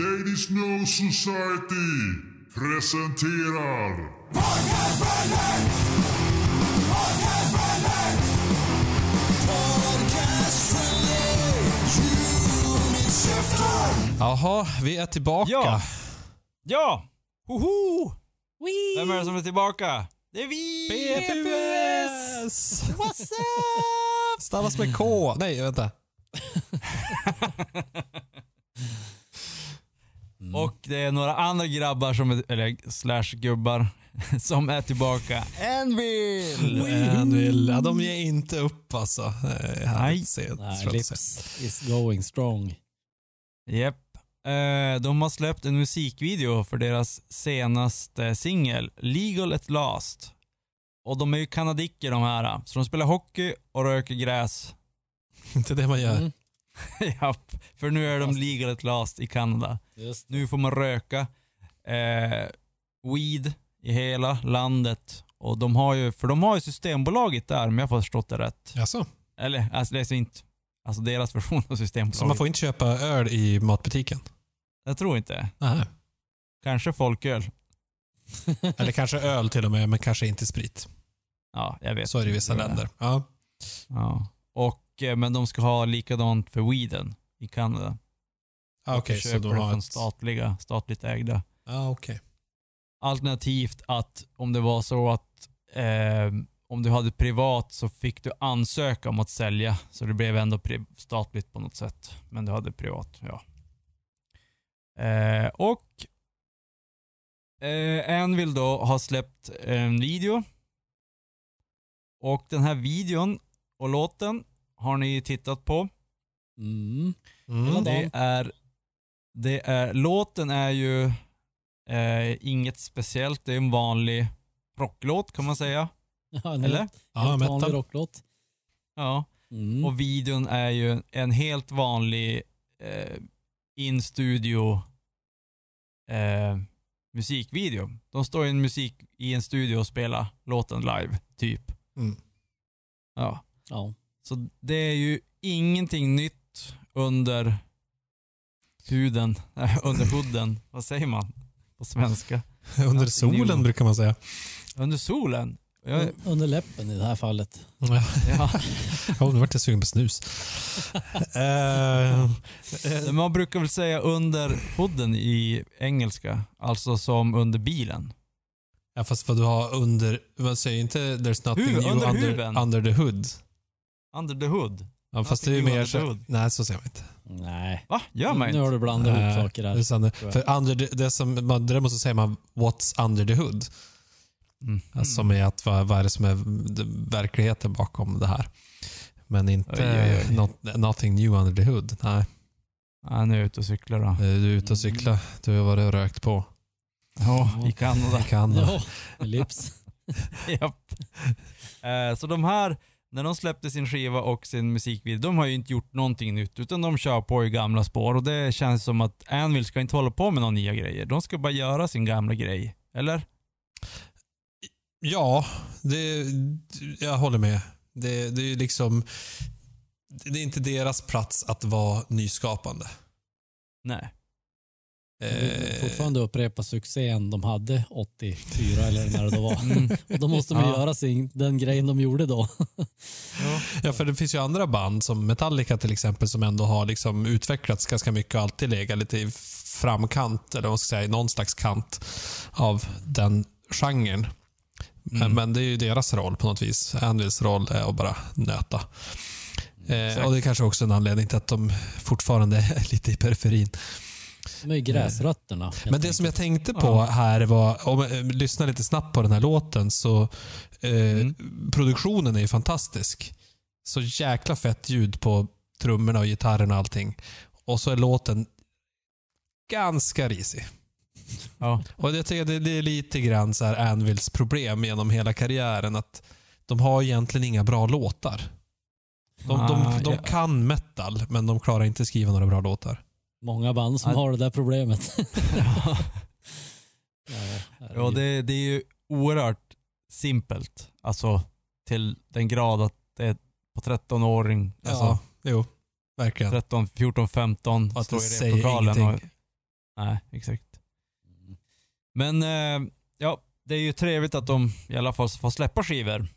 Ladies No Society presenterar Jaha, vi är tillbaka. Ja! Ja! Hoho! Vem är det som är tillbaka? Det är vi! PFUS! What's up? Stavas med K. Nej, vänta. Och det är några andra grabbar som är, eller slash gubbar, som är tillbaka. Anvil! En vill, ja, de ger inte upp alltså. Eh, Nej. se, Nej. Lips is going strong. Japp. Eh, de har släppt en musikvideo för deras senaste singel, Legal at Last. Och de är ju kanadicker de här, så de spelar hockey och röker gräs. Inte det man gör. Mm. Japp, för nu är de legal at last i Kanada. Nu får man röka eh, weed i hela landet. Och de har ju, för de har ju Systembolaget där om jag får förstått det rätt. Jaså? Eller alltså det är inte, alltså deras version av Systembolaget. Så man får inte köpa öl i matbutiken? Jag tror inte. Nej. Kanske folköl. Eller kanske öl till och med, men kanske inte sprit. Ja, jag vet. Så är det i vissa länder. Ja. Ja. Och, eh, men de ska ha likadant för weeden i Kanada. Ah, Okej, De så de har från ett... statliga, statligt ägda. Ja, okej. Alternativt att om det var så att eh, om du hade privat så fick du ansöka om att sälja. Så det blev ändå statligt på något sätt. Men du hade privat, ja. Eh, och eh, Anvil då har släppt en video. Och den här videon och låten har ni tittat på. Mm. Mm. Det är, det är, låten är ju eh, inget speciellt. Det är en vanlig rocklåt kan man säga. Ja, en Eller? helt, Ja, helt vanlig metal. rocklåt. Ja. Mm. Och videon är ju en helt vanlig eh, in-studio eh, musikvideo. De står i en musik i en studio och spelar låten live, typ. Mm. Ja. Ja. Så det är ju ingenting nytt under huden, äh, under hooden. Vad säger man på svenska? Under solen new. brukar man säga. Under solen? Jag, Un- Under läppen i det här fallet. Ja, ja. oh, nu vart jag sugen på snus. Men Man brukar väl säga under hooden i engelska, alltså som under bilen. ja, fast vad du har under... Man säger inte there's nothing Hu- new under under, huven. under the hood. Under the hood. Ja, fast det är ju mer så... hood. Nej, så säger man inte. Nej. Va? Gör man Nu har inte? du blandat Nej, ihop saker Det är sant. För under the, det som, man, däremot så säger man what's under the hood. Mm. Alltså, som är att vad, vad är det som är verkligheten bakom det här. Men inte Oj, oj, oj. Not, nothing new under the hood. Nej, Ja, nu är jag ute och cyklar då. du är ute och cyklar. Du har varit och rökt på. Ja, i Kanada. I Kanada. Ja, lips. Japp. Eh, så de här, när de släppte sin skiva och sin musikvideo, de har ju inte gjort någonting nytt utan de kör på i gamla spår och det känns som att Anvil ska inte hålla på med några nya grejer. De ska bara göra sin gamla grej. Eller? Ja, det, jag håller med. Det, det är liksom... Det är inte deras plats att vara nyskapande. Nej. Eh, Fortfarande upprepa succén de hade 84 eller när det då var. Mm. Och då måste man Ja. göra sin, den grejen de gjorde då. Ja, för det finns ju andra band som Metallica till exempel som ändå har liksom utvecklats ganska mycket och alltid legat lite i framkant, eller vad ska säga, i någon slags kant av den genren. Men- Mm. Men det är ju deras roll på något vis. Anvils roll är att bara nöta. Eh, och Det är kanske också en anledning till att de fortfarande är lite i periferin. De är ju gräsrötterna. helt Men det som jag tänkte på här var, om jag lyssnar lite snabbt på den här låten, så eh, Mm. produktionen är ju fantastisk. Så jäkla fett ljud på trummorna och gitarren och allting. Och så är låten ganska risig. Ja. Och jag tycker det, det är lite grann så här Anvils problem genom hela karriären, att de har egentligen inga bra låtar. De, Ah, de, de ja. kan metal, men de klarar inte skriva några bra låtar. Många band som Ja. har det där problemet. Ja. ja, Ja, det, det är ju oerhört simpelt. Alltså till den grad att det är på 13-åring, alltså ja, jo, verkligen. 13, 14, 15 Att står det i replokalen och. Nej, exakt. Men eh, ja, det är ju trevligt att de i alla fall får släppa skivor.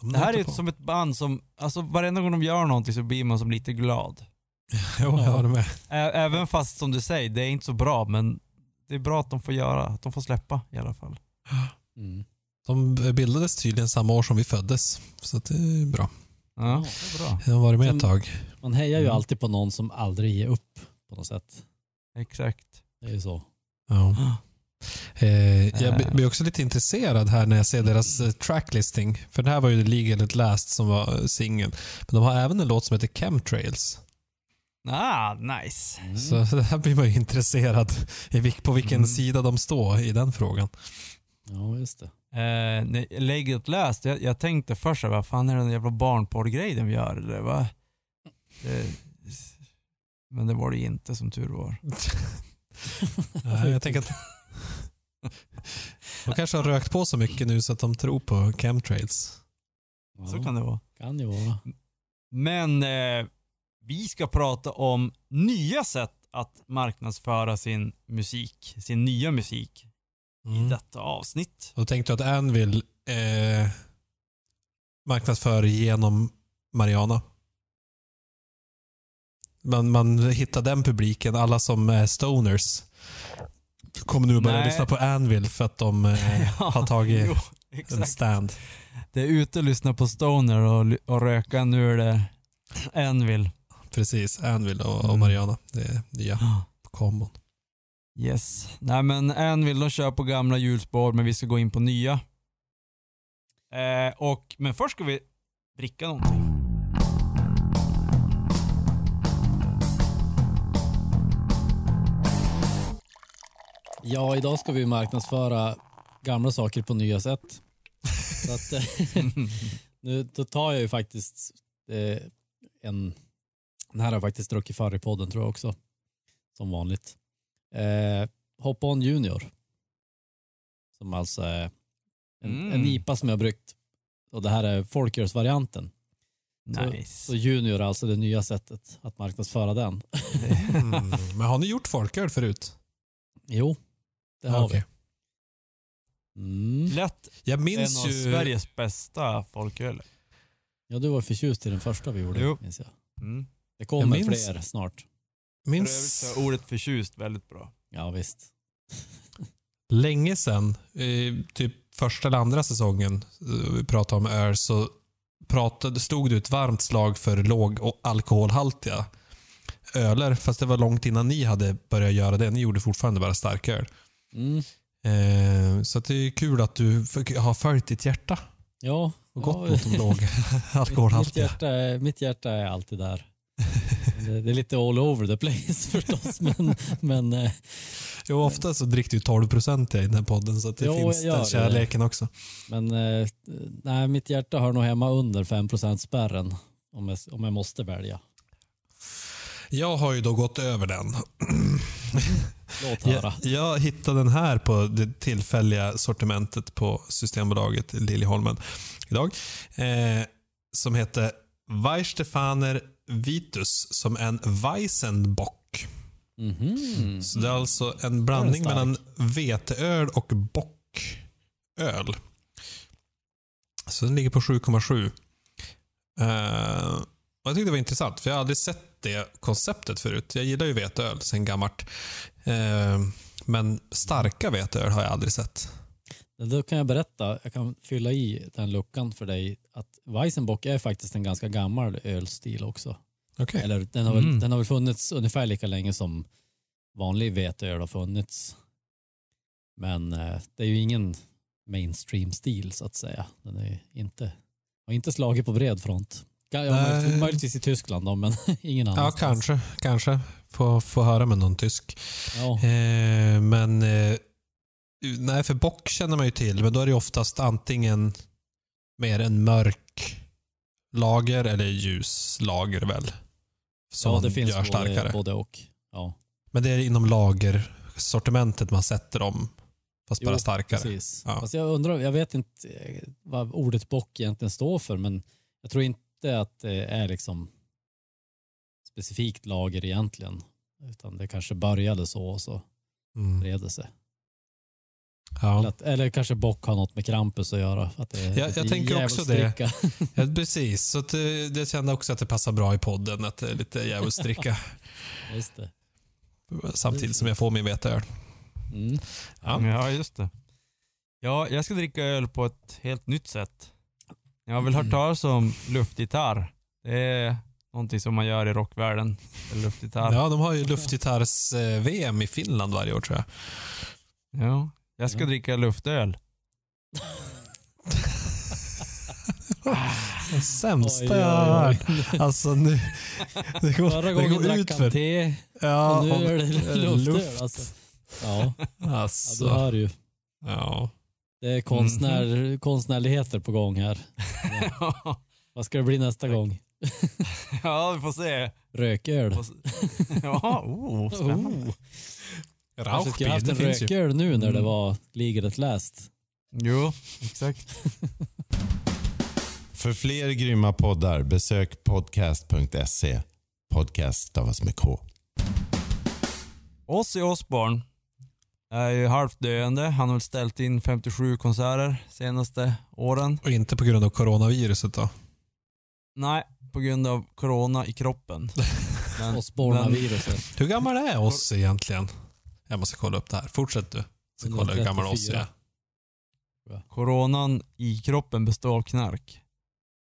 De Det här är ju som ett band som, alltså varenda gång de gör någonting så blir man som lite glad. Jo, jag håller med. Ä- Även fast som du säger, det är inte så bra men det är bra att de får göra, att de får släppa i alla fall. Mm. De bildades tydligen samma år som vi föddes. Så att det är bra. Ja, det är bra. De har varit med Sen- ett tag. Man hejar ju Mm. alltid på någon som aldrig ger upp på något sätt. Exakt. Det är ju så. Ja. Eh, jag blir- blir också lite intresserad här när jag ser deras eh, tracklisting. För det här var ju Legal at Last som var eh, singeln. Men de har även en låt som heter Chemtrails. Ah, nice. Mm. Så det här blir man ju intresserad i på vilken Mm. sida de står i den frågan. Ja, just det. Eh, när läget läst, jag, jag tänkte först vad fan är det den jävla barnporrgrej de gör eller va? Det, men det var det inte som tur var. Nej, jag tänker att de kanske har rökt på så mycket nu så att de tror på chemtrails. Ja, Så kan det vara. kan ju vara. Men eh, vi ska prata om nya sätt att marknadsföra sin musik, sin nya musik i Mm. detta avsnitt. Då tänkte jag att Anvil eh, marknadsför genom Mariana. Man, man hittar den publiken, alla som är stoners kommer nu börja Nej. lyssna på Anvil för att de eh, Ja, har tagit jo, en stand. Det är ute och lyssna på Stoner och, och röka, nu är det Envil. Precis, Anvil och, och Mm. Mariana. Det är nya kombon. Yes. Nej men Envil de kör på gamla hjulspår men vi ska gå in på nya. Eh, och, men först ska vi dricka någonting. Ja, idag ska vi marknadsföra gamla saker på nya sätt. Så att, nu, då tar jag ju faktiskt eh, en... Den här har jag faktiskt druckit förr i podden tror jag också. Som vanligt. Eh, Hop On Junior. Som alltså är en, Mm. en IPA som jag har bryggt. Och det här är folkölsvarianten. nice. Så Junior är alltså det nya sättet att marknadsföra den. Mm. Men har ni gjort folköl förut? Jo, det har okej. vi. Mm. Lätt Jag en minns av ju... Sveriges bästa folköl. Ja, du var förtjust i den första vi gjorde. Jo. minns jag. Mm. Det kommer Jag minns- fler snart. För övrigt minns så är ordet förtjust väldigt bra. Ja, visst. länge sedan, eh, typ första eller andra säsongen, eh, vi pratade om öl, så pratade, stod du ett varmt slag för låg och alkoholhaltiga öler. Fast det var långt innan ni hade börjat göra det. Ni gjorde fortfarande bara starköl. Mm. Eh, så att det är kul att du har följt ditt hjärta Ja, och gått ja, mot de låga mitt, alkoholhaltiga. hjärta är, mitt hjärta är alltid där. Det, det är lite all over the place förstås, men, men eh, Jo, ofta så dricker du 12 procent i den här podden, så att det Jo, finns den det. kärleken också. Men eh, nej, mitt hjärta hör nog hemma under 5 spärren om jag, om jag måste välja. Jag har ju då gått över den. Låt höra. Jag, jag hittade den här på det tillfälliga sortimentet på Systembolaget Liljeholmen idag. Eh, som heter Weistefaner Vitus som en Weissenbock. Mhm. Så det är alltså en blandning mellan veteöl och bocköl. Så den ligger på 7,7. Eh, och jag tyckte det var intressant, för jag har aldrig sett det konceptet förut. Jag gillar ju veteöl sen gammalt. Eh, men starka veteöl har jag aldrig sett. Då kan jag berätta, jag kan fylla i den luckan för dig, att Weissenbock är faktiskt en ganska gammal ölstil också. Okej. Eller den har, väl, Mm. den har väl funnits ungefär lika länge som vanlig veteöl har funnits. Men eh, det är ju ingen mainstream-stil så att säga. Den är inte, har inte slagit på bred front. Ja, möjligtvis- möjligtvis i Tyskland då, men ingen Ja, annanstans. kanske. Kanske. Få, få höra med någon tysk. Ja, Eh, men eh, nej, för bock känner man ju till, men då är det oftast antingen mer en mörk lager eller ljus lager väl. Som ja det finns gör starkare. både, både och. Ja, Men det är inom lagersortimentet man sätter dem, fast bara Jo, starkare. precis. Ja. Fast jag undrar, jag vet inte eh, vad ordet bock egentligen står för, men jag tror inte att det är liksom specifikt lager egentligen. Utan det kanske började så och så Mm. reder sig. Ja. Eller, att, eller kanske Bock har något med Krampus att göra. Att det är Ja, lite jag tänker också det. ja, precis. Så att, eh, det kände också att det passar bra i podden, att det är lite djävulsdricka. Just det. Samtidigt som jag får min veteöl. Mm. Ja. Ja, just det. Ja, jag ska dricka öl på ett helt nytt sätt. Jag har väl hört talas om luftgitarr. Det är någonting som man gör i rockvärlden. Luftgitarr. ja, de har ju luftgitarrs-VM i Finland varje år tror jag. Ja. Jag ska Ja. dricka luftöl. Det sämsta Oj, jag har hört. Alltså nu... Det går, Förra det gången går drack han te Ja, och nu och- är det eh, luftöl. Alltså. Ja, ja, Alltså, du hör ju. ja. Det är konstnär, Mhm. konstnärligheter på gång här. Vad ska det bli nästa gång? ja, vi får se. Rököl? Ja, oh, spännande. Oh. Kanske skulle Rauchbier, haft det en finns ju. rököl nu när det Mm. var ligret läst. Jo, exakt. För fler grymma poddar besök podcast.se. Podcast stavas med K. Ozzy Osbourne är ju halvt döende. Han har ställt in 57 konserter senaste åren. Och inte på grund av coronaviruset då? Nej, på grund av corona i kroppen. Men, Och spårnaviruset. Hur gammal är Ozzy egentligen? Jag måste kolla upp det här. Fortsätt du. Så kolla hur gammal Ozzy är. 134. coronan i kroppen består av knark.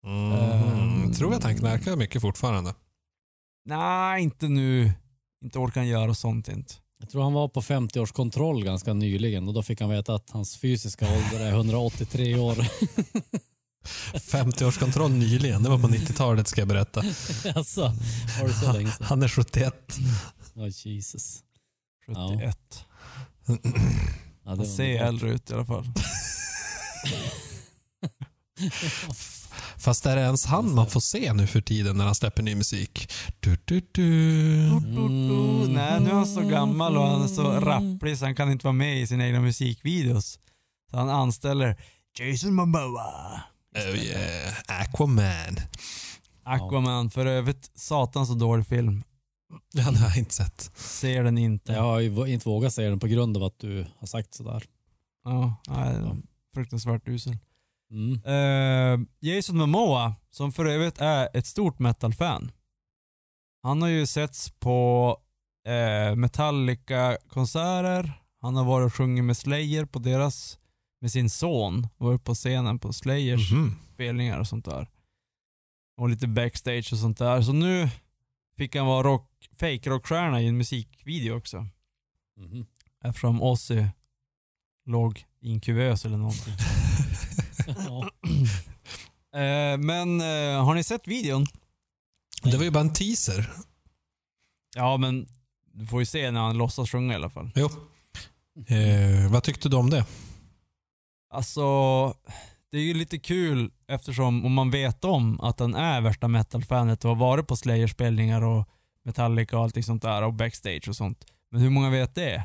Mm. Ehm. Tror att han knarkar mycket fortfarande. Nej, inte nu. Inte orkar han göra sånt inte. Jag tror han var på 50-årskontroll ganska nyligen och då fick han veta att hans fysiska ålder är 183 år. 50-årskontroll nyligen. Det var på 90-talet ska jag berätta. alltså, var det så länge sedan? Han är 71. Oh, Jesus. 71. Ja, Han ser äldre ut i alla fall. Fast är det ens han man får se nu för tiden när han släpper ny musik? Du, du, du. Mm. Nej, nu är han så gammal och han är så rapplig så han kan inte vara med i sina egna musikvideos. Så han anställer Jason Momoa. Oh yeah. Aquaman. Aquaman, för övrigt satan så dålig film. Ja, det har jag inte sett. Ser den inte. Jag har ju inte vågat säga den på grund av att du har sagt sådär. Ja, nej, Ja. fruktansvärt usel. Mm. Eh, Jason Momoa, som för övrigt är ett stort metal-fan. Han har ju setts på eh, Metallica-konserter. Han har varit och sjungit med Slayer på deras, med sin son. Varit på scenen på Slayers Mhm. spelningar och sånt där. Och lite backstage och sånt där. Så nu fick han vara rock, fake-rockstjärna i en musikvideo också. Mhm. Eftersom Ozzy låg i en kuvös eller någonting. Ja. Eh, men eh, har ni sett videon? Det var ju bara en teaser. Ja, men du får ju se när han låtsas sjunga i alla fall. Jo. Eh, vad tyckte du om det? Alltså, det är ju lite kul eftersom om man vet om att han är värsta metal-fanet och har varit på Slayer-spelningar och Metallica och allting sånt där och backstage och sånt. Men hur många vet det?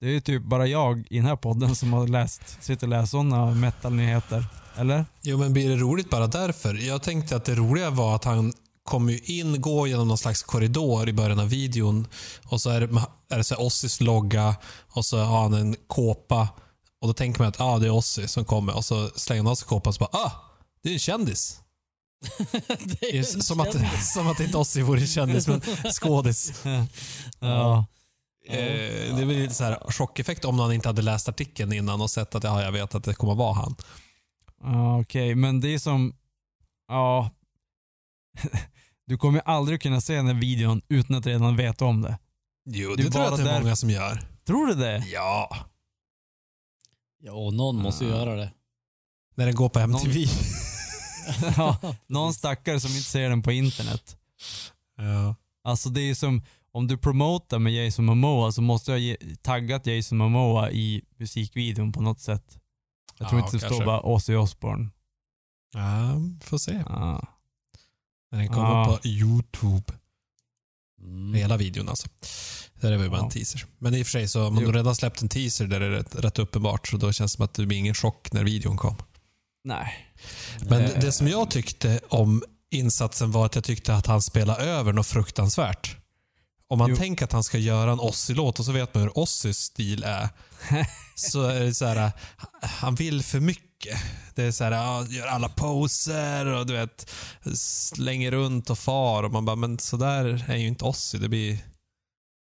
Det är ju typ bara jag i den här podden som har läst, sitter och läser sådana metal-nyheter. Eller? Jo, men blir det roligt bara därför? Jag tänkte att det roliga var att han kommer ju in, går genom någon slags korridor i början av videon och så är det, är det så här Ossis logga och så har han en kåpa och då tänker man att ah, det är Ozzy som kommer och så slänger han av sig kåpan och så bara ah, det är en kändis. Det är en Som att, kändis. som att inte Ozzy vore en kändis, men skådis. Ja. Eh, det blir lite så här chockeffekt om han inte hade läst artikeln innan och sett att ja, jag vet att det kommer vara han. Ja, Okej, men det är som... Ja. Du kommer aldrig kunna se den här videon utan att redan veta om det. Jo, Det det, tror jag att det är många som gör. Tror du det? Ja. Ja, och någon måste ju Ah. göra det. När den går på MTV. ja, någon stackare som inte ser den på internet. Ja. Alltså det är som, om du promotar med Jason Momoa så måste jag ge, taggat Jason Momoa i musikvideon på något sätt. Jag tror Ja, inte det står kanske. bara Ozzy Osbourne. ja, får se. Ja. När den kommer på YouTube. Mm. Hela videon alltså. Där är väl bara en Ja. teaser. Men i och för sig, så Jo. du redan släppt en teaser där det är rätt, rätt uppenbart, så då känns det som att det blir ingen chock när videon kom. Nej. Men Eh. det som jag tyckte om insatsen var att jag tyckte att han spelade över något fruktansvärt. Om man Jo. tänker att han ska göra en Ozzy-låt och så vet man hur Ozzys stil är. så är det så här, han vill för mycket. Det är så här, ja, gör alla poser och du vet, slänger runt och far och man bara, men så där är ju inte Ozzy. Det blir,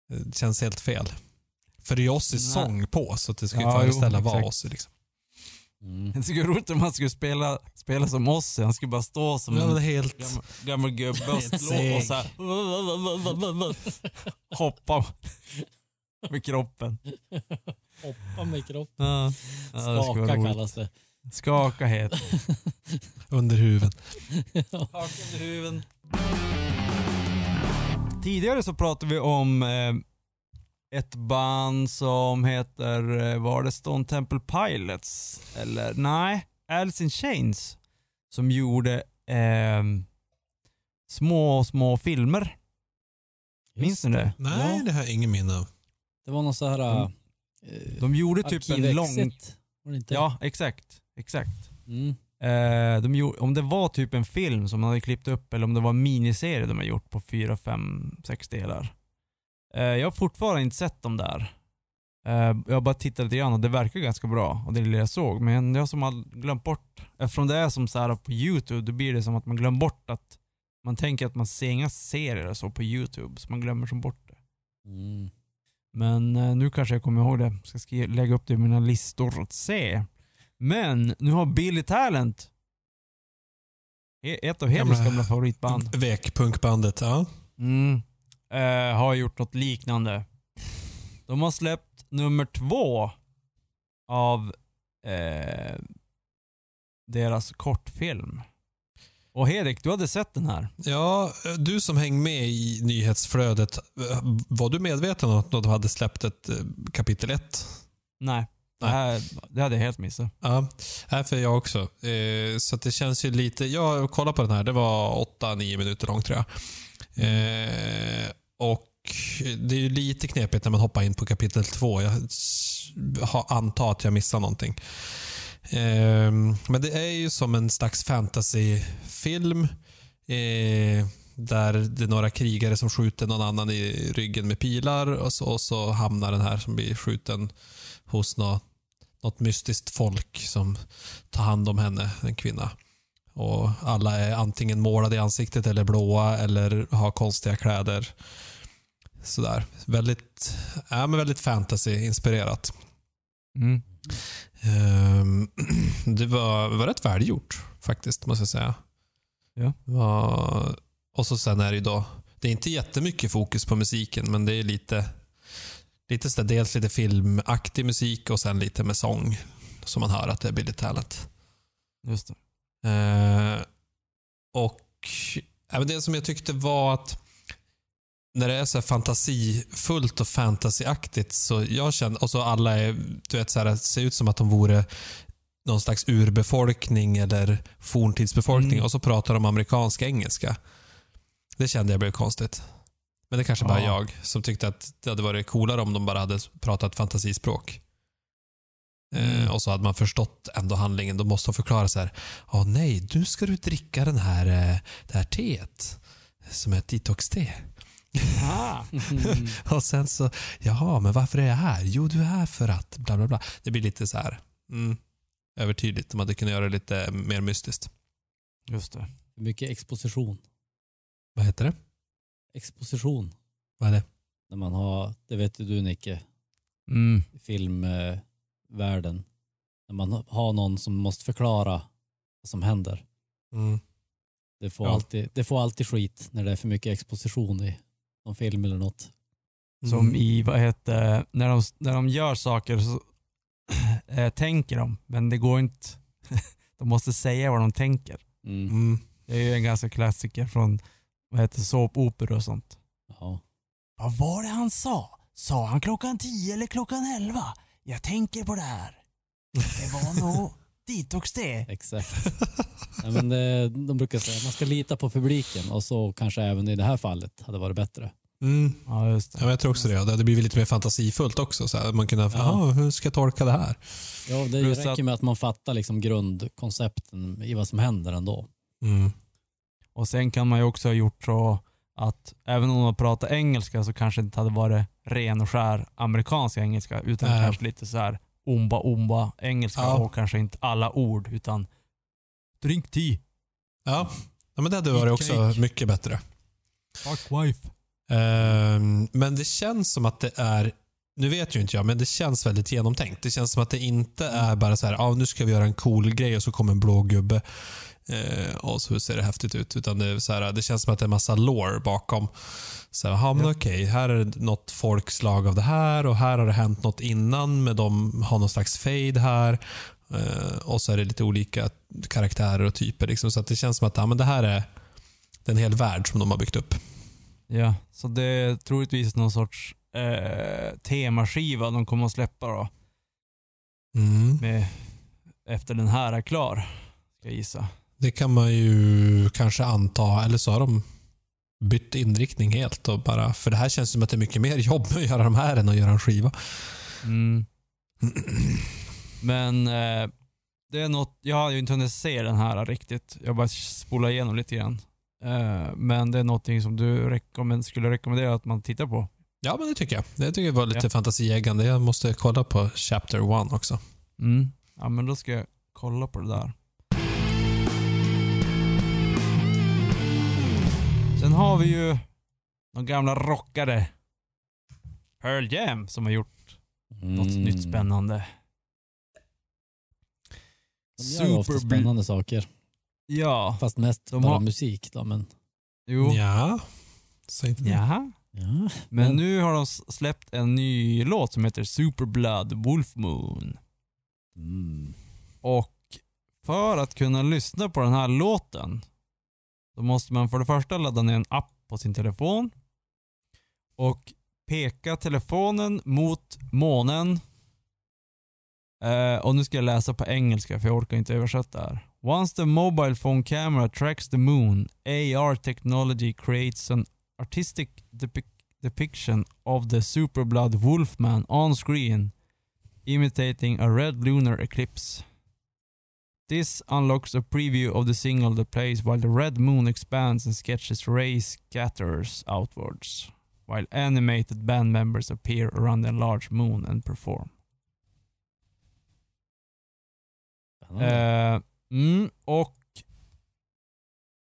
det känns helt fel. För det är ju Ozzys sång på, så att det ska ju Ja, föreställa jo, vara. Ozzy. Liksom. Mm. Det skulle vara roligt om han skulle spela, spela som Ozzy. Han skulle bara stå som en helt... gammal, gammal gubbe och slå och så här, hoppa med kroppen. Hoppa med kroppen. Ja, ja, Skaka kallas det. Skaka heter under huven. Haka under huven. Tidigare så pratade vi om eh, ett band som heter, eh, var det Stone Temple Pilots? Eller nej, Alice in Chains. Som gjorde eh, små, små filmer. Minns ni det? Nej, Ja. det har jag ingen minne av. Det var någon så här... De- eh, De gjorde typ en lång... Var det inte? Ja, exakt. Exakt. Mm. Eh, de gjorde, om det var typ en film som de hade klippt upp eller om det var en miniserie de har gjort på fyra, fem, sex delar. Eh, jag har fortfarande inte sett dem där. Eh, jag har bara tittat lite grann och det verkar ganska bra och det lilla jag såg. Men jag som har glömt bort, eftersom det är som så här på YouTube, då blir det som att man glömmer bort att man tänker att man ser inga serier och så på YouTube, så man glömmer som bort det. Mm. Men eh, nu kanske jag kommer ihåg det. Ska skri- lägga upp det i mina listor att se. Men nu har Billy Talent, e- ett av Hedlunds Gamla- gamla favoritband, Vekpunkbandet, ja. mm, eh, har gjort något liknande. De har släppt nummer två av eh, deras kortfilm. Och Hedek, du hade sett den här? Ja, du som häng med i nyhetsflödet, var du medveten om att de hade släppt ett eh, kapitel 1? Nej. Det, här, det hade jag helt missat. Ja, här för jag också. Eh, så det känns ju lite... Jag kollade på den här, det var 8-9 minuter lång tror jag. Eh, och det är ju lite knepigt när man hoppar in på kapitel 2. Jag har- antar att jag missar någonting. Eh, men det är ju som en slags fantasyfilm. Eh, där det är några krigare som skjuter någon annan i ryggen med pilar och så, och så hamnar den här som blir skjuten hos nå, något mystiskt folk som tar hand om henne, en kvinna. Och alla är antingen målade i ansiktet eller blåa eller har konstiga kläder. Sådär. Väldigt, ja, men väldigt fantasy-inspirerat. Mm. Ehm, det var, var rätt välgjort faktiskt, måste jag säga. Ja. Var, och så sen är det ju då, det är inte jättemycket fokus på musiken, men det är lite, lite sådär, dels lite filmaktig musik och sen lite med sång. Som man hör att det är Billy Talent. Just det. Eh, och även det som jag tyckte var att när det är så här fantasifullt och fantasyaktigt så jag känner, och så alla är, du vet så här, ser ut som att de vore någon slags urbefolkning eller forntidsbefolkning Mm. och så pratar de amerikanska engelska. Det kände jag blev konstigt. Men det kanske bara Ja. jag som tyckte att det hade varit coolare om de bara hade pratat fantasispråk. Mm. Eh, och så hade man förstått ändå handlingen. Då måste de förklara så här. Ja, nej, nu ska du dricka den här, eh, det här teet som är ett detox-te. Ah. Mm. Och sen så, jaha, men varför är jag här? Jo, du är här för att bla bla bla. Det blir lite så här mm, övertydligt. De hade kunnat göra det lite mer mystiskt. Just det. Mycket exposition. Vad heter det? Exposition. Vad är det? När man har, det vet ju du Nicke, Mm. i filmvärlden. När man har någon som måste förklara vad som händer. Mm. Det får, Ja. alltid, det får alltid skit när det är för mycket exposition i någon film eller något. Som Mm. i, vad heter, när de, när de gör saker så eh, tänker de, men det går inte. de måste säga vad de tänker. Mm. Mm. Det är ju en ganska klassiker från, vad heter såpopera och sånt. Ja. Vad var det han sa? Sa han klockan 10 eller klockan 11? Jag tänker på det här. Det var nog detox det. Exakt. ja, men det, de brukar säga att man ska lita på publiken och så kanske även i det här fallet hade varit bättre. Mm. Ja, just Ja, men jag tror också det. Det hade blivit lite mer fantasifullt också. Så här, man kunde, Ja. ja. hur ska jag tolka det här? Ja, det Plus räcker att- med att man fattar liksom grundkoncepten i vad som händer ändå. Mm. Och sen kan man ju också ha gjort så att även om man pratar engelska så kanske det inte hade varit ren och skär amerikansk engelska utan Nej. kanske lite så här omba omba engelska Ja. och kanske inte alla ord utan drink tea, Ja. ja, men det hade varit också Cake. mycket bättre. fuck wife. Ehm, men det känns som att det är, nu vet ju inte jag, men det känns väldigt genomtänkt. Det känns som att det inte är bara så här, ah, nu ska vi göra en cool grej och så kommer en blå gubbe eh, och så ser det häftigt ut. Utan det, är så här, det känns som att det är massa lore bakom. Så här, aha, men Ja. okej, här är det något folkslag av det här och här har det hänt något innan, men de har någon slags fade här. Eh, och så är det lite olika karaktärer och typer. Liksom, så att det känns som att ja, men det här är en hel värld som de har byggt upp. Ja, så det är troligtvis någon sorts eh, temaskiva de kommer att släppa då. Mm. Med, efter den här är klar. Ska jag gissa. Det kan man ju kanske anta, eller så har de bytt inriktning helt. Och bara, för det här känns som att det är mycket mer jobb att göra de här än att göra en skiva. Mm. Men eh, det är något, jag har ju inte hunnit se den här riktigt. Jag bara spolar igenom lite grann. Eh, men det är någonting som du rekommend, skulle rekommendera att man tittar på. Ja, men det tycker jag. Det tycker jag var lite Ja. fantasieggande. Jag måste kolla på Chapter One också. Mm. Ja men då ska jag kolla på det där. Sen har vi ju de gamla rockare. Pearl Jam som har gjort något Mm. nytt spännande. De gör ofta Super- spännande saker. Ja. Fast mest De bara har- musik då, men Jo. Ja. Säg inte. Jaha. ja. Men Men- nu har de släppt en ny låt som heter Superblood Wolf Moon. Mm. Och för att kunna lyssna på den här låten då måste man för det första ladda ner en app på sin telefon och peka telefonen mot månen. Eh, och nu ska jag läsa på engelska för jag orkar inte översätta här. Once the mobile phone camera tracks the moon, AR technology creates an artistic depic- depiction of the superblood wolfman on screen, imitating a red lunar eclipse. This unlocks a preview of the single that plays while the red moon expands and sketches ray scatters outwards, while animated band members appear around the large moon and perform. Eh, mm, och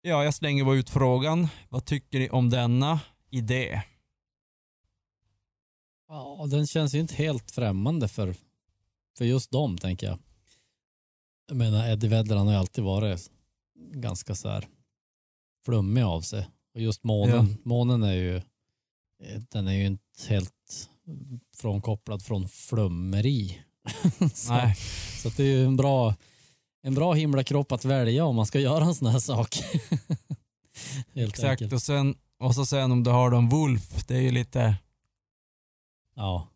ja, jag slänger bara ut frågan. Vad tycker ni om denna idé? Ja, den känns ju inte helt främmande för, för just dem, tänker jag. Jag menar, Eddie Vedder han har ju alltid varit ganska så här flummig av sig. Och just månen, månen är ju, eh, den är ju inte helt frånkopplad från flummeri. så, Nej. så det är ju en bra, en bra himlakropp att välja om man ska göra en sån här sak. helt Exakt. enkelt. Och sen, och så sen om du har en Wolf, det är ju lite, Ja,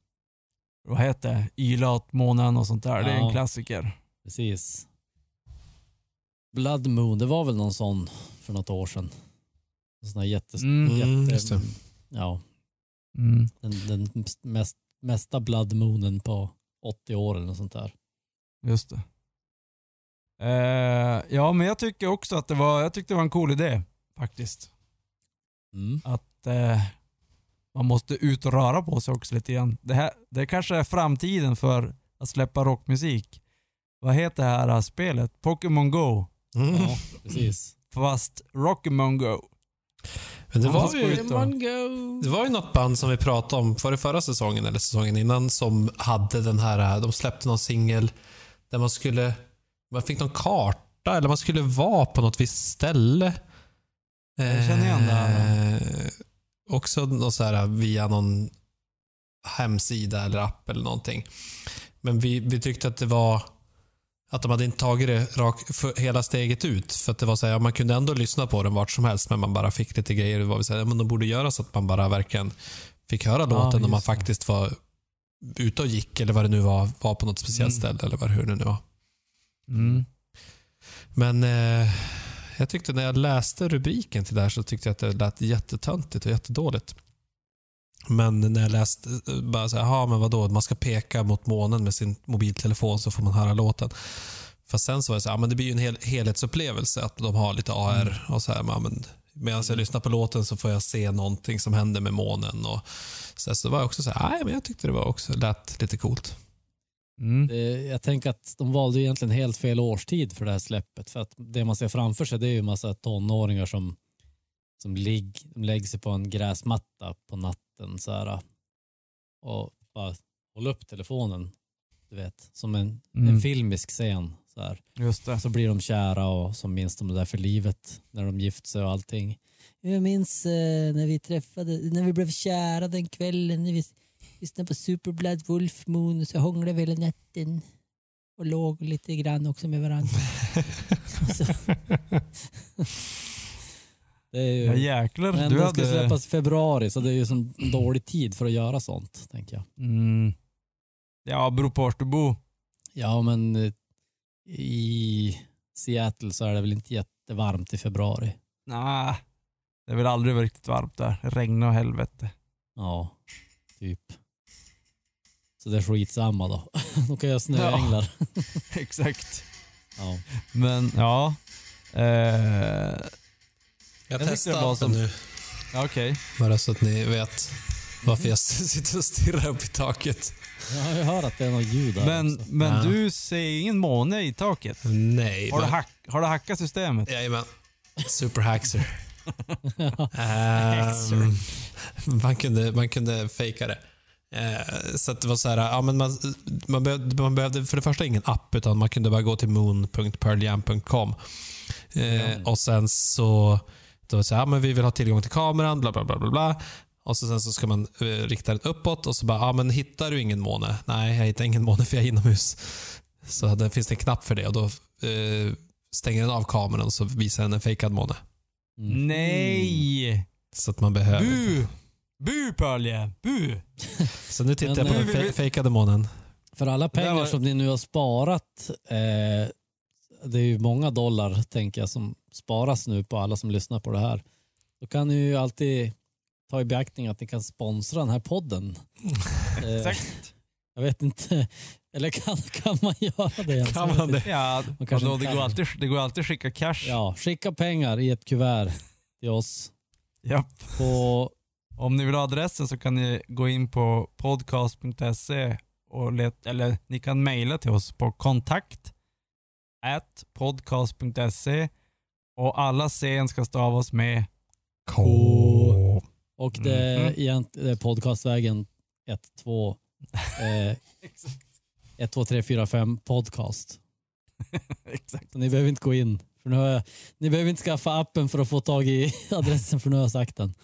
vad heter det? Yla åt månen och sånt där. Det är en Ja. klassiker. Precis. Blood Moon, det var väl någon sån för något år sedan. En sån här jättes... Mm. Jätte. Ja, Mm. den, den mest, mesta Blood Moonen på 80 år eller något sånt där. Just det. Eh, ja, men jag tycker också att det var, jag tyckte det var en cool idé faktiskt. Mm. Att eh, man måste ut och röra på sig också lite grann. Det, här, det kanske är framtiden för att släppa rockmusik. Vad heter det här spelet? Pokémon Go. Mm. Ja, precis. Fast Rockemon Go. Men det var ju... Det var ju något band som vi pratade om, var det förra säsongen eller säsongen innan, som hade den här, de släppte någon singel där man skulle, man fick någon karta eller man skulle vara på något visst ställe. Jag känner igen det här. Eh, också något så här via någon hemsida eller app eller någonting. Men vi, vi tyckte att det var att de hade inte tagit det rak, för, hela steget ut. För att det var så här, ja, man kunde ändå lyssna på den vart som helst, men man bara fick lite grejer. Det var så här, ja, men de borde göra så att man bara verkligen fick höra låten när man faktiskt var ute och gick eller vad det nu var, var på något speciellt Mm. ställe eller vad, hur det nu var. Mm. Men eh, jag tyckte när jag läste rubriken till det här så tyckte jag att det lät jättetöntigt och jättedåligt. Men när jag läste, bara så här, men vadå, man ska peka mot månen med sin mobiltelefon så får man höra låten. Fast sen så var det så här, ja, men det blir ju en hel, helhetsupplevelse att de har lite AR och så här, men medan jag lyssnar på låten så får jag se någonting som händer med månen. Och, så, så var jag också så här, nej men jag tyckte det var också, lät lite coolt. Mm. Jag tänker att de valde egentligen helt fel årstid för det här släppet. För att det man ser framför sig det är ju en massa tonåringar som, som ligg, de lägger sig på en gräsmatta på natten så här, och bara håller upp telefonen. Du vet, som en, Mm. en filmisk scen. Så, här. Just det. så blir de kära och så minns de det där för livet när de gift sig och allting. Jag minns eh, när vi träffade, när vi blev kära den kvällen när vi lyssnade på Superblood Wolf Moon och så hånglade vi hela natten och låg lite grann också med varandra. det är ju, Ja, jäklar. men du den ska hade... släppas i februari så det är ju som dålig tid för att göra sånt, tänker jag. Mm. Ja, beror på vart du bor. Ja, men eh, i Seattle så är det väl inte jättevarmt i februari. Nej, det är väl aldrig riktigt varmt där. Regnar och helvete. Ja, typ. Så det är skitsamma då. Då kan jag snöänglar. Exakt. Ja. Men ja. Eh, Jag, Jag testar appen som- nu, ja, Okej. bara så att ni vet varför jag sitter och stirrar upp i taket. ja, jag hör att det är något ljud där Men, också. men Ja. du ser ingen måne i taket? Nej. Har du, men- hack, har du hackat systemet? Jajamän. Superhaxer. Ehm, man, kunde, man kunde fejka det. Eh, så det var så här, ja, men man, man, behövde, man behövde för det första ingen app, utan man kunde bara gå till moon.pearljam.com. Eh, och sen så, då det så här, men vi vill ha tillgång till kameran, bla bla bla bla. bla. Och så sen så ska man eh, rikta den uppåt och så bara, ja men hittar du ingen måne? Nej, jag hittar ingen måne för jag är inomhus. Så det finns det en knapp för det och då eh, stänger den av kameran och så visar den en fejkad måne. Mm. Nej! Så att man behöver. Bu! Bu Pölje! Bu! Så nu tittar jag på den eh, fe- fejkade månen. För alla pengar var- som ni nu har sparat, eh, det är ju många dollar tänker jag som sparas nu på alla som lyssnar på det här. Då kan ni ju alltid ta i beaktning att ni kan sponsra den här podden. Eh, Exakt. jag vet inte, eller kan, kan man göra det? ens? Kan man vet det? Ja, Man kanske inte det, kan. går alltid, det går alltid att skicka cash. Ja, skicka pengar i ett kuvert till oss. Japp. På, Om ni vill ha adressen så kan ni gå in på podcast.se och let, eller ni kan mejla till oss på kontakt at podcast.se och alla scen ska stavas med K. och det är, Mhm. egent, det är podcastvägen 1, 2, eh, 1, 2, 3, 4, 5 podcast. Exakt. Så ni behöver inte gå in. För nu har jag, ni behöver inte skaffa appen för att få tag i adressen för nu har jag sagt den.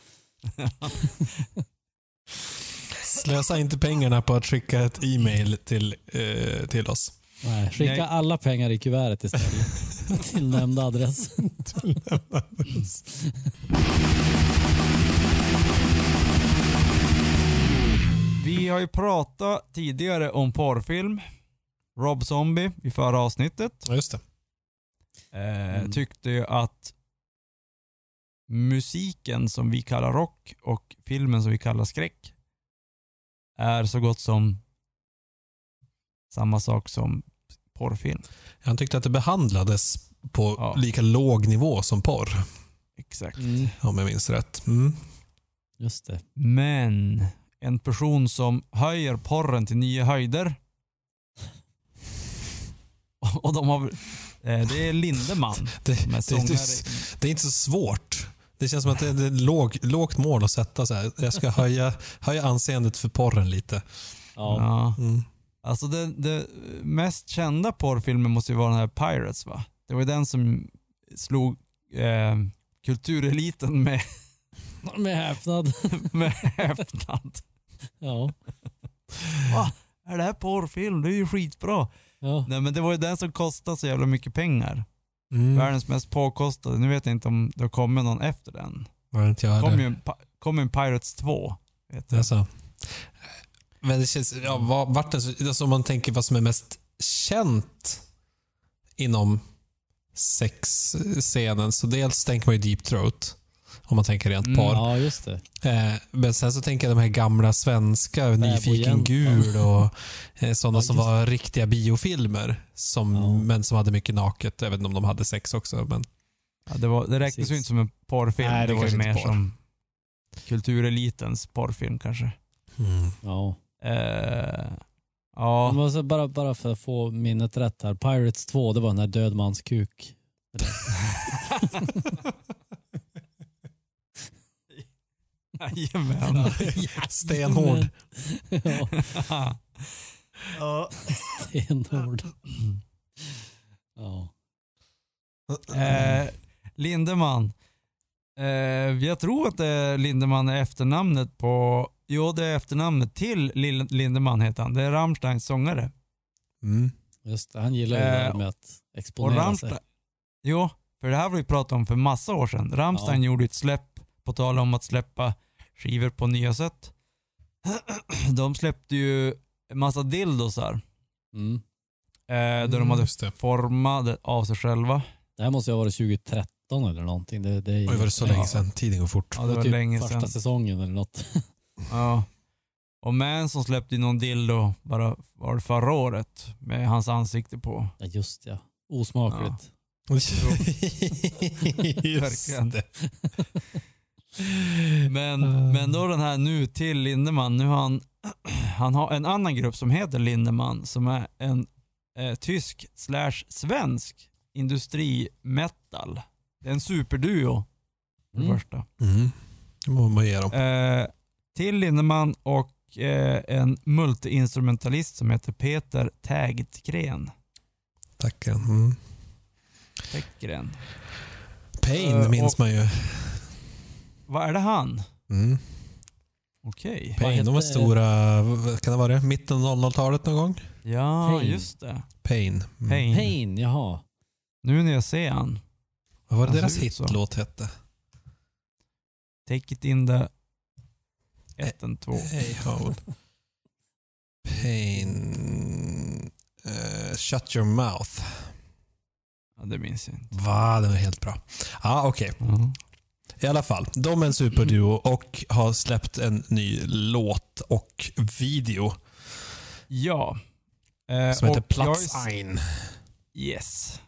Slösa inte pengarna på att skicka ett e-mail till, eh, till oss. Nej, skicka Nej. alla pengar i kuvertet istället. till nämnda adress. Vi har ju pratat tidigare om porrfilm. Rob Zombie i förra avsnittet. Ja, just det. Eh, Mm. Tyckte ju att musiken som vi kallar rock och filmen som vi kallar skräck är så gott som samma sak som porrfilm. Han tyckte att det behandlades på Ja. lika låg nivå som porr, Exakt. Mm, om jag minns rätt. Mm. just det. Men en person som höjer porren till nya höjder och de har, eh, det är Lindemann Det, det, det, det är inte så svårt. Det känns som att det är ett låg, lågt mål att sätta. Så här. Jag ska höja, höja anseendet för porren lite. Ja. Ja. Mm. Alltså det, det mest kända porrfilmen måste ju vara den här Pirates va? Det var ju den som slog eh, kultureliten med, Med häpnad. med häpnad. Ja. Va? Är det här porrfilm? Det är ju skitbra. Ja. Nej men det var ju den som kostade så jävla mycket pengar. Mm. Världens mest påkostade. Nu vet jag inte om det har kommit någon efter den. Det inte jag Det kom ju en, kom en Pirates 2. Vet jag. Alltså. Men det känns, ja, vad, vart alltså om man tänker vad som är mest känt inom sexscenen, så dels tänker man ju Deep Throat. Om man tänker rent Mm, porr. ja, just det. Eh, men sen så tänker jag de här gamla svenska, Nyfiken gul och eh, sådana Ja, som var riktiga biofilmer. Som, Ja. Men som hade mycket naket. Jag vet inte om de hade sex också. Men, Ja, det, var, det räknas ju inte som en porrfilm. Nej, det det var ju mer porr. som kulturelitens porrfilm kanske. Mm. Ja. Eh, Men ja, alltså bara, bara för att få minnet rätt här. Pirates 2, det var den här död mans kuk. jajamän. Stenhård. ja, ja. stenhård. Ja. Eh, Lindemann. Eh, jag tror att det Lindemann är efternamnet på, jo det är efternamnet till Lil- Lindemann heter han. Det är Rammsteins sångare. Mm. Just det, han gillar ju det här Eh, med att exponera sig. Rammstein, jo, för det här har vi pratat om för massa år sedan. Rammstein Ja. gjorde ett släpp, på tal om att släppa skivor på nya sätt. De släppte ju en massa dildosar. Mm. Eh, där de Mm, hade just det. format av sig själva. Det här måste ju ha varit 2013 eller någonting. Det, det är Oj, var det så länge sedan? Tiden går fort. Ja, det var typ länge första sedan. säsongen eller något. Ja. Och Manson släppte någon dildo bara var det förra året med hans ansikte på. Ja just ja. Osmakligt. Verkligen. det. Men, Uh. men då den här nu till Lindemann, nu har han, han har en annan grupp som heter Lindemann som är en eh, tysk slash svensk industrimetal. Det är en superduo för det Mm. första. Mm. Det må man ge dem. Eh, till Lindemann och eh, en multiinstrumentalist som heter Peter Tägtgren. Tackar. Mm. Tägtgren. Pain Eh, minns och- man ju. Vad är det han? Mm. Okej. Pain, de var stora, kan det vara det? Mitten av 00-talet någon gång? Ja, Pain. just det. Pain. Mm. Pain. Pain, jaha. Nu när jag ser han. Vad var det deras hitlåt hette? Take it in the... Ett, en, två. Hey hold. Pain. eh, shut your mouth. Ja, det minns jag inte. Va? Det var helt bra. Ja, okej. Ja. I alla fall. De är en superduo och har släppt en ny låt och video Ja. Eh, som heter och jag har ju Platz s- ein. Yes.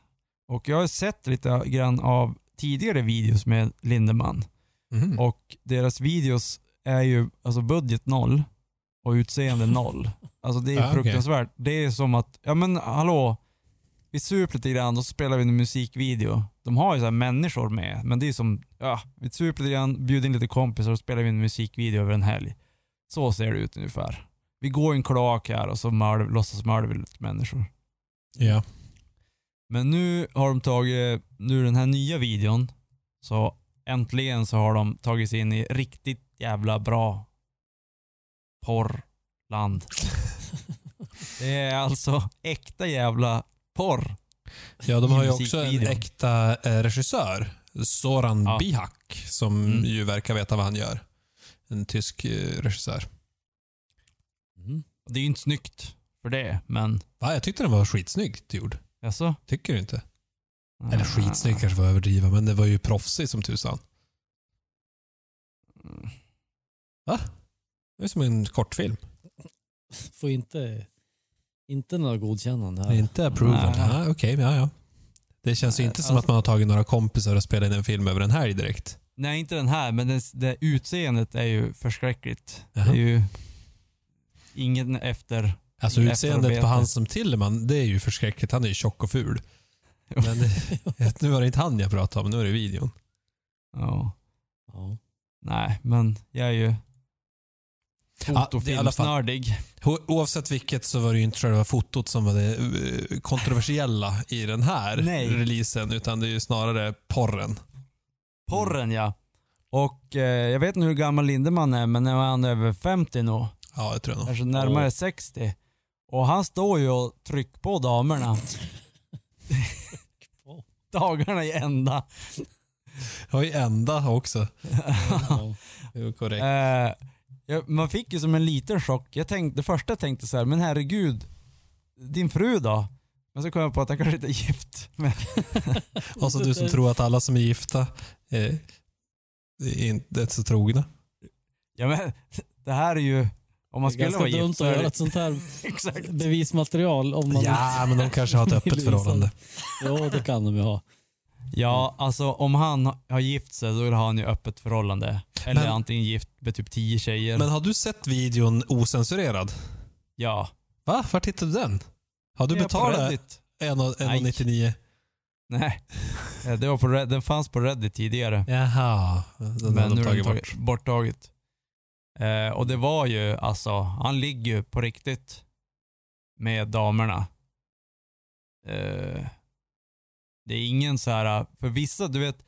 Och jag har sett lite grann av tidigare videos med Lindemann. Mhm. Och deras videos är ju alltså budget noll och utseende noll. Alltså det är okej. fruktansvärt. Det är som att, ja men hallå, vi super lite grann och så spelar vi en musikvideo. De har ju så här människor med, men det är som, ja, vi super lite grann, bjuder in lite kompisar och spelar vi en musikvideo över en helg. Så ser det ut ungefär. Vi går i en kloak här och så mördar, låtsas mörda vi lite människor. Ja. Men nu har de tagit, nu den här nya videon, så äntligen så har de tagit sig in i riktigt jävla bra porrland. Det är alltså äkta jävla porr. ja, de har ju också en äkta eh, regissör. Soran Ja. Bihak, som Mm. ju verkar veta vad han gör. En tysk eh, regissör. Mm. Det är ju inte snyggt för det, men Va, jag tyckte den var skitsnyggt gjord. alltså. Tycker du inte? Eller skitsnygg kanske var att överdriva, men det var ju proffsig som tusan. Mm. Det är som en kortfilm. Får inte, inte några godkännande här. Inte approval. Nej. Ja, Okej, ja, ja. Det känns ju inte som alltså- att man har tagit några kompisar och spelat in en film över en helg direkt. Nej, inte den här, men det, det utseendet är ju förskräckligt. Jaha. Det är ju ingen efter... Alltså Efterarbete. utseendet på han som Tilleman, det är ju förskräckligt. Han är ju tjock och ful. Men det, nu var det inte han jag pratade om, nu är det videon. Ja. Ja. Nej, men jag är ju Ja, det är i alla fall- fotofilmsnördig. O- Oavsett vilket så var det ju inte själva fotot som var det eh, kontroversiella i den här Nej. releasen, utan det är ju snarare porren. Porren ja. Och eh, jag vet inte hur gammal Lindemann är, men nu är han över 50 nu. Ja, jag tror jag nog. Kanske närmare 60. Och han står ju och trycker på damerna. Dagarna i ända. Har ju enda också. Ja. Det är korrekt. Eh, ja, man fick ju som en liten chock. Jag tänkte, det första jag tänkte så här, men herregud, din fru då? Men så kom jag på att han kanske inte är gift. Men, Och så du som tror att alla som är gifta eh, är inte så trogna. ja, men det här är ju, om man Det är skulle vara ganska dumt gift så att är göra det, ett sånt här bevismaterial om man Ja, men de kanske har ett öppet förhållande. Jo, det kan de ju ha. Ja, alltså om han har gift sig då har han ju öppet förhållande. Eller Men- antingen gift med typ tio tjejer. Men har du sett videon osensurerad? ja. Va? Var hittade du den? Har du Det är på betalat Reddit. 1,99? Nej. Eh, Det var på Red- den fanns på Reddit tidigare. Jaha. Den men har nu de är den tagit bort. tagit, borttaget. Eh, och det var ju alltså, han ligger ju på riktigt med damerna. Eh, det är ingen så här, för vissa, du vet,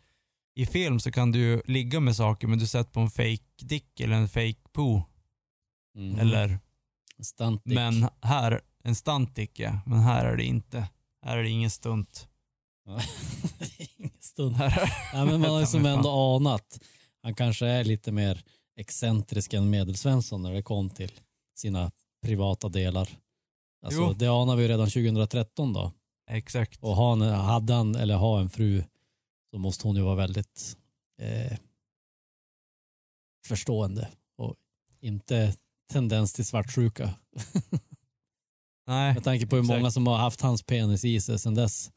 i film så kan du ligga med saker men du sätter på en fake dick eller en fake poo. Mm. Eller, Stuntic. men här, en stuntdick ja, men här är det inte. Här är det ingen stunt. Ingen stund. Här är, Ja, men man har ju som ändå anat. Han kanske är lite mer excentrisk än Medelsvensson när det kom till sina privata delar. Alltså, Jo. det anar vi ju redan 2013 då. Exakt. Och ha en, hade han eller ha en fru så måste hon ju vara väldigt eh, förstående och inte tendens till svartsjuka. Nej. Med tanke på hur Exakt. många som har haft hans penis i sig sedan dess.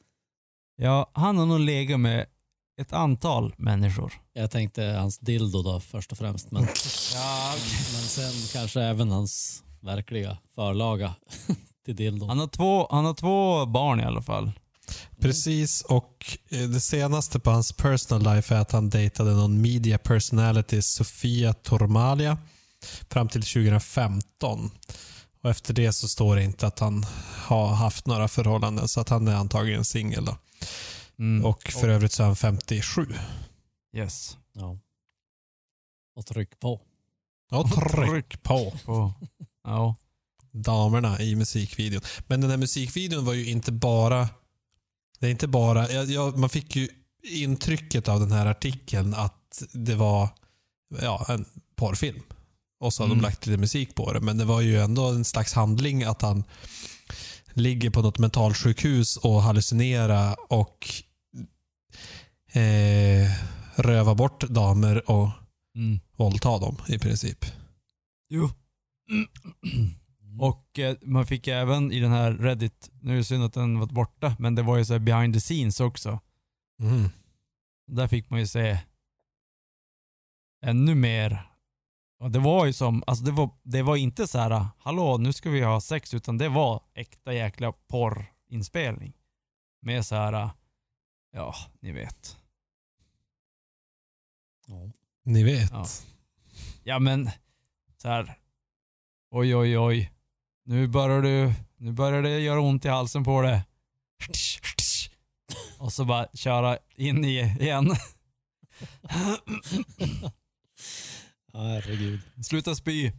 Ja, han har nog legat med ett antal människor. Jag tänkte hans dildo då först och främst. Men, Ja, men sen kanske även hans verkliga förlaga till dildon. Han har, två, han har två barn i alla fall. Precis, och eh, det senaste på hans personal life är att han dejtade någon media personality, Sofia Tormalia, fram till 2015. Och efter det så står det inte att han har haft några förhållanden, så att han är antagligen singel. då. Mm. Och för övrigt så är han 57. Yes. Ja. Och tryck på. Och tryck på På. Ja. Damerna i musikvideon. Men den här musikvideon var ju inte bara... Det är inte bara... Ja, ja, man fick ju intrycket av den här artikeln att det var ja, en porrfilm. Och så har Mm. de lagt lite musik på det. Men det var ju ändå en slags handling att han ligger på något mentalsjukhus och hallucinerar och eh, rövar bort damer och Mm. våldtar dem i princip. Jo. Och eh, man fick även i den här Reddit, nu är det synd att den var borta, men det var ju så här behind the scenes också. Mm. Där fick man ju se ännu mer. Och det var ju som, alltså det var, det var inte så här, hallå nu ska vi ha sex, utan det var äkta jäkla porrinspelning. Med så här, ja, ni vet. Ja. Ni vet. Ja. Ja men, så här. Oj oj oj. Nu börjar du, nu börjar det göra ont i halsen på det. Och så bara köra in i igen. Ja, herregud. Sluta spy.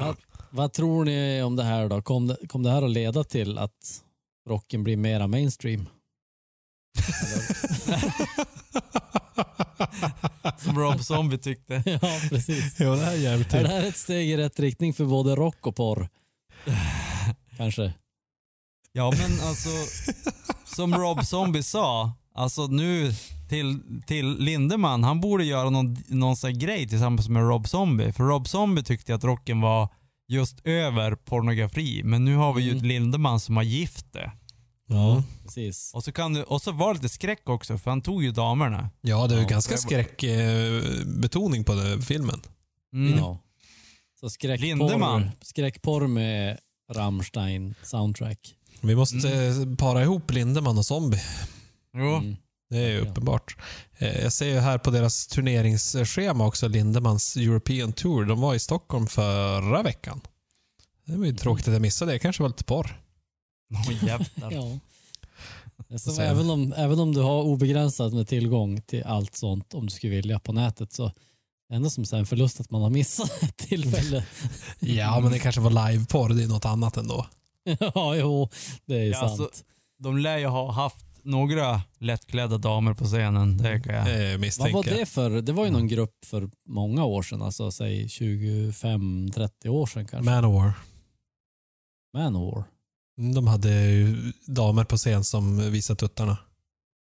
Vad, vad tror ni om det här då? Kom det, kom det här att leda till att rocken blir mera mainstream? Som Rob Zombie tyckte. ja, precis. Jo, det här är jävligt Är det här ett steg i rätt riktning för både rock och porr? Kanske. Ja men alltså, som Rob Zombie sa, alltså nu till, till Lindemann, han borde göra någon, någon sån här grej tillsammans med Rob Zombie. För Rob Zombie tyckte att rocken var just över pornografi, men nu har vi ju Mm. Lindemann som har gift det. Ja. Precis. Och så, kan du, och så var det lite skräck också, för han tog ju damerna. Ja, det är ju Ja, ganska var- skräckbetoning på den filmen. Mm. Ja. Så skräckporr, Lindemann. skräckporr med Rammstein soundtrack. Vi måste eh, para ihop Lindemann och Zombie. Jo. Mm. Det är ju uppenbart. Eh, Jag ser ju här på deras turneringsschema också, Lindemans European Tour. De var i Stockholm förra veckan. Det var ju tråkigt att jag missade det. Det kanske var lite porr. Jävlar. Ja. Så- även, om, även om du har obegränsat med tillgång till allt sånt, om du skulle vilja på nätet, så ändå som så en förlust att man har missat ett tillfälle. Ja, men det kanske var liveporr. Det är något annat ändå. ja, jo, det är ju Ja, sant. alltså, De lär ju ha haft några lättklädda damer på scenen, det kan jag. Eh, Vad var det för? Det var ju någon grupp för många år sedan, alltså säg 25-30 år sedan kanske. Manowar. Manowar. De hade ju damer på scen som visade tuttarna.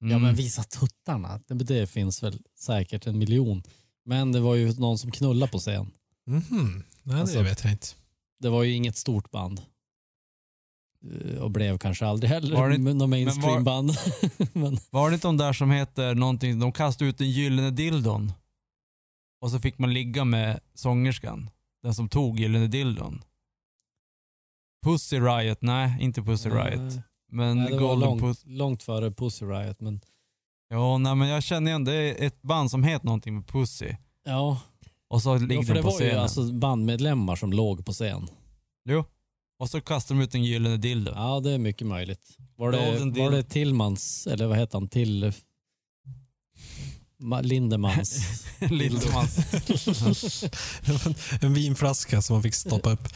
Ja Mm. men visa tuttarna, det, det finns väl säkert en miljon. Men det var ju någon som knullade på scen. Mhm. Nej, Alltså- det vet jag inte. Det var ju inget stort band. eh, och blev kanske aldrig heller Var det- någon var- mainstream-band. Men, Var det inte de där som heter någonting, de kastade ut den gyllene dildon. Och så fick man ligga med sångerskan. Den som tog gyllene dildon. Pussy Riot, nej inte Pussy Riot. Men nej, det var Golden långt, Pussy. långt före Pussy Riot. Men, Ja, nej men jag känner igen, det är ett band som heter någonting med Pussy. ja, Och så ja, ligger för de det på var ju scenen. alltså bandmedlemmar som låg på scen. Jo. Och så kastar de ut en gyllene dildo. Ja, det är mycket möjligt. Var det, Golden var det Tillmans, eller vad heter han, till... Ma- Lindemans. Lindemans. en vinflaska som man fick stoppa upp.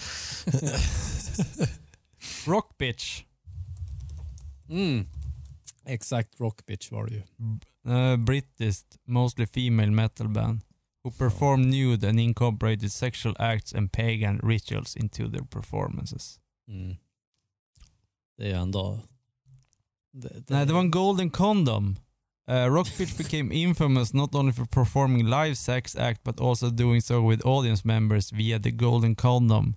Rock Bitch. Mm. Exakt, Rock Bitch var det ju. Uh, British, mostly female metal band. Who perform nude and incorporated sexual acts and pagan rituals into their performances. Mm. Det är ändå... Det, Nej, det var en golden condom. Uh, Rock Bitch became infamous not only for performing live sex act but also doing so with audience members via the golden condom.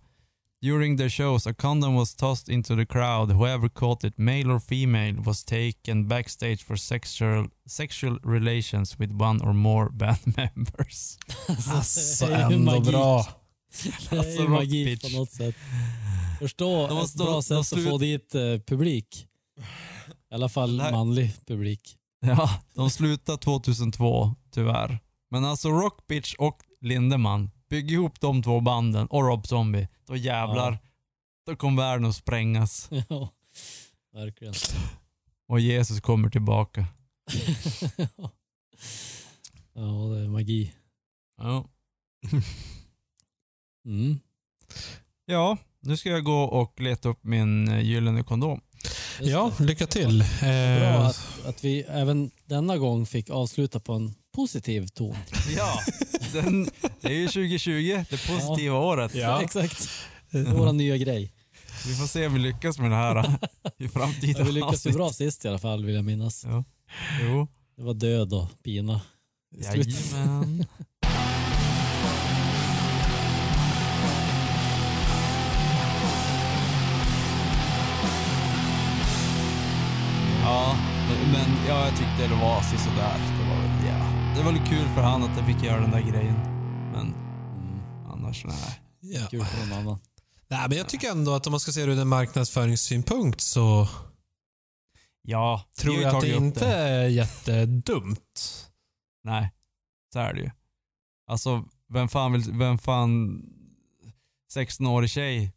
During their shows, a condom was tossed into the crowd. Whoever caught it, male or female, was taken backstage for sexual sexual relations with one or more band members. Alltså det är ju ändå magi. bra. Det är Alltså, ju Rock magi Bitch. på något sätt. Förstå De ett bra sätt att få dit eh, publik. I alla fall här- manlig publik. Ja, de slutade 2002 tyvärr. Men alltså Rock Bitch och Lindemann, bygg ihop de två banden och Rob Zombie. Då jävlar, Ja. då kommer världen att sprängas. ja, verkligen. Och Jesus kommer tillbaka. ja, det är magi. Ja. Mm. ja, nu ska jag gå och leta upp min eh, gyllene kondom. Ja, lycka till. Bra Eh, att, att vi även denna gång fick avsluta på en positiv ton. Ja, den, det är ju 2020, det positiva året. Ja. Exakt. Vår nya grej. Vi får se om vi lyckas med det här i framtiden. Ja, vi lyckades ju bra sist i alla fall vill jag minnas. Ja. Jo. Det var död och pina. Jajamän. Ja, men ja, jag tyckte det var sådär. Det var. Det väl kul för han att jag fick göra den där grejen. Men Mm. annars nej. ja. Kul för någon annan. Nej, men jag tycker ändå att om man ska se det ur en marknadsföringssynpunkt så Ja, tror jag att det inte är jättedumt. Nej, så är det ju. Alltså, vem fan vill, vem fan 16-årig tjej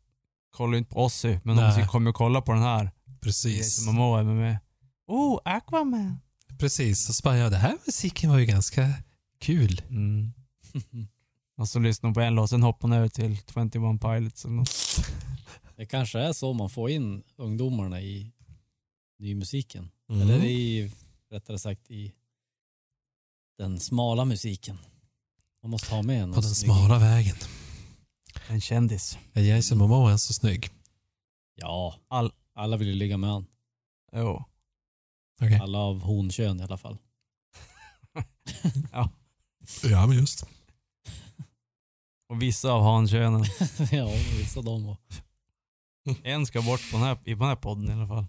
kollar ju inte på Ozzy, men Nej. hon kommer ju kolla på den här. Precis. Momoa är med. Oh, Aquaman. Precis. Och så bara, ja, det här musiken var ju ganska kul. Mm. Och så lyssnar hon på en låt, sen hoppar hon över till 21 Pilots eller något. Det kanske är så man får in ungdomarna i nymusiken. Mm. Eller i, rättare sagt i den smala musiken. Man måste ha med en. På den smala vägen. En kändis. Är Jason Momoa ens så snygg? Ja, All, alla vill ju ligga med han. jo. Okej. Alla av honkön i alla fall. Ja, men just. Och vissa av hankönen. ja, vissa av dem. var- En ska bort på den, här, i den här podden i alla fall.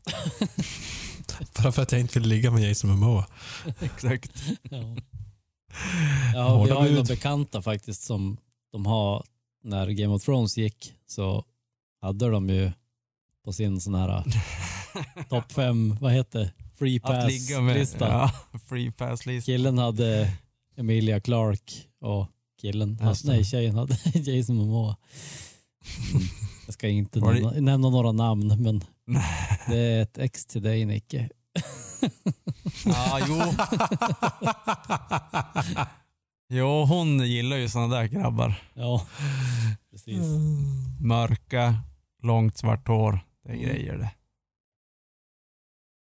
Bara för att jag inte vill ligga med Jason Momoa. Exakt. Ja. Ja, vi har ju några bekanta faktiskt som de har, när Game of Thrones gick så hade de ju på sin sån här topp fem, vad heter det? Free Att ligga med. pass-lista. Ja, free pass-lista. Killen hade Emilia Clark och killen, hade, nej tjejen hade Jason Momoa. Mm. Jag ska inte nämna, nämna några namn men det är ett ex till dig Nicke. Ja, jo. jo, hon gillar ju såna där grabbar. Ja, precis. Mörka, långt svart hår. Det är Mm. grejer det.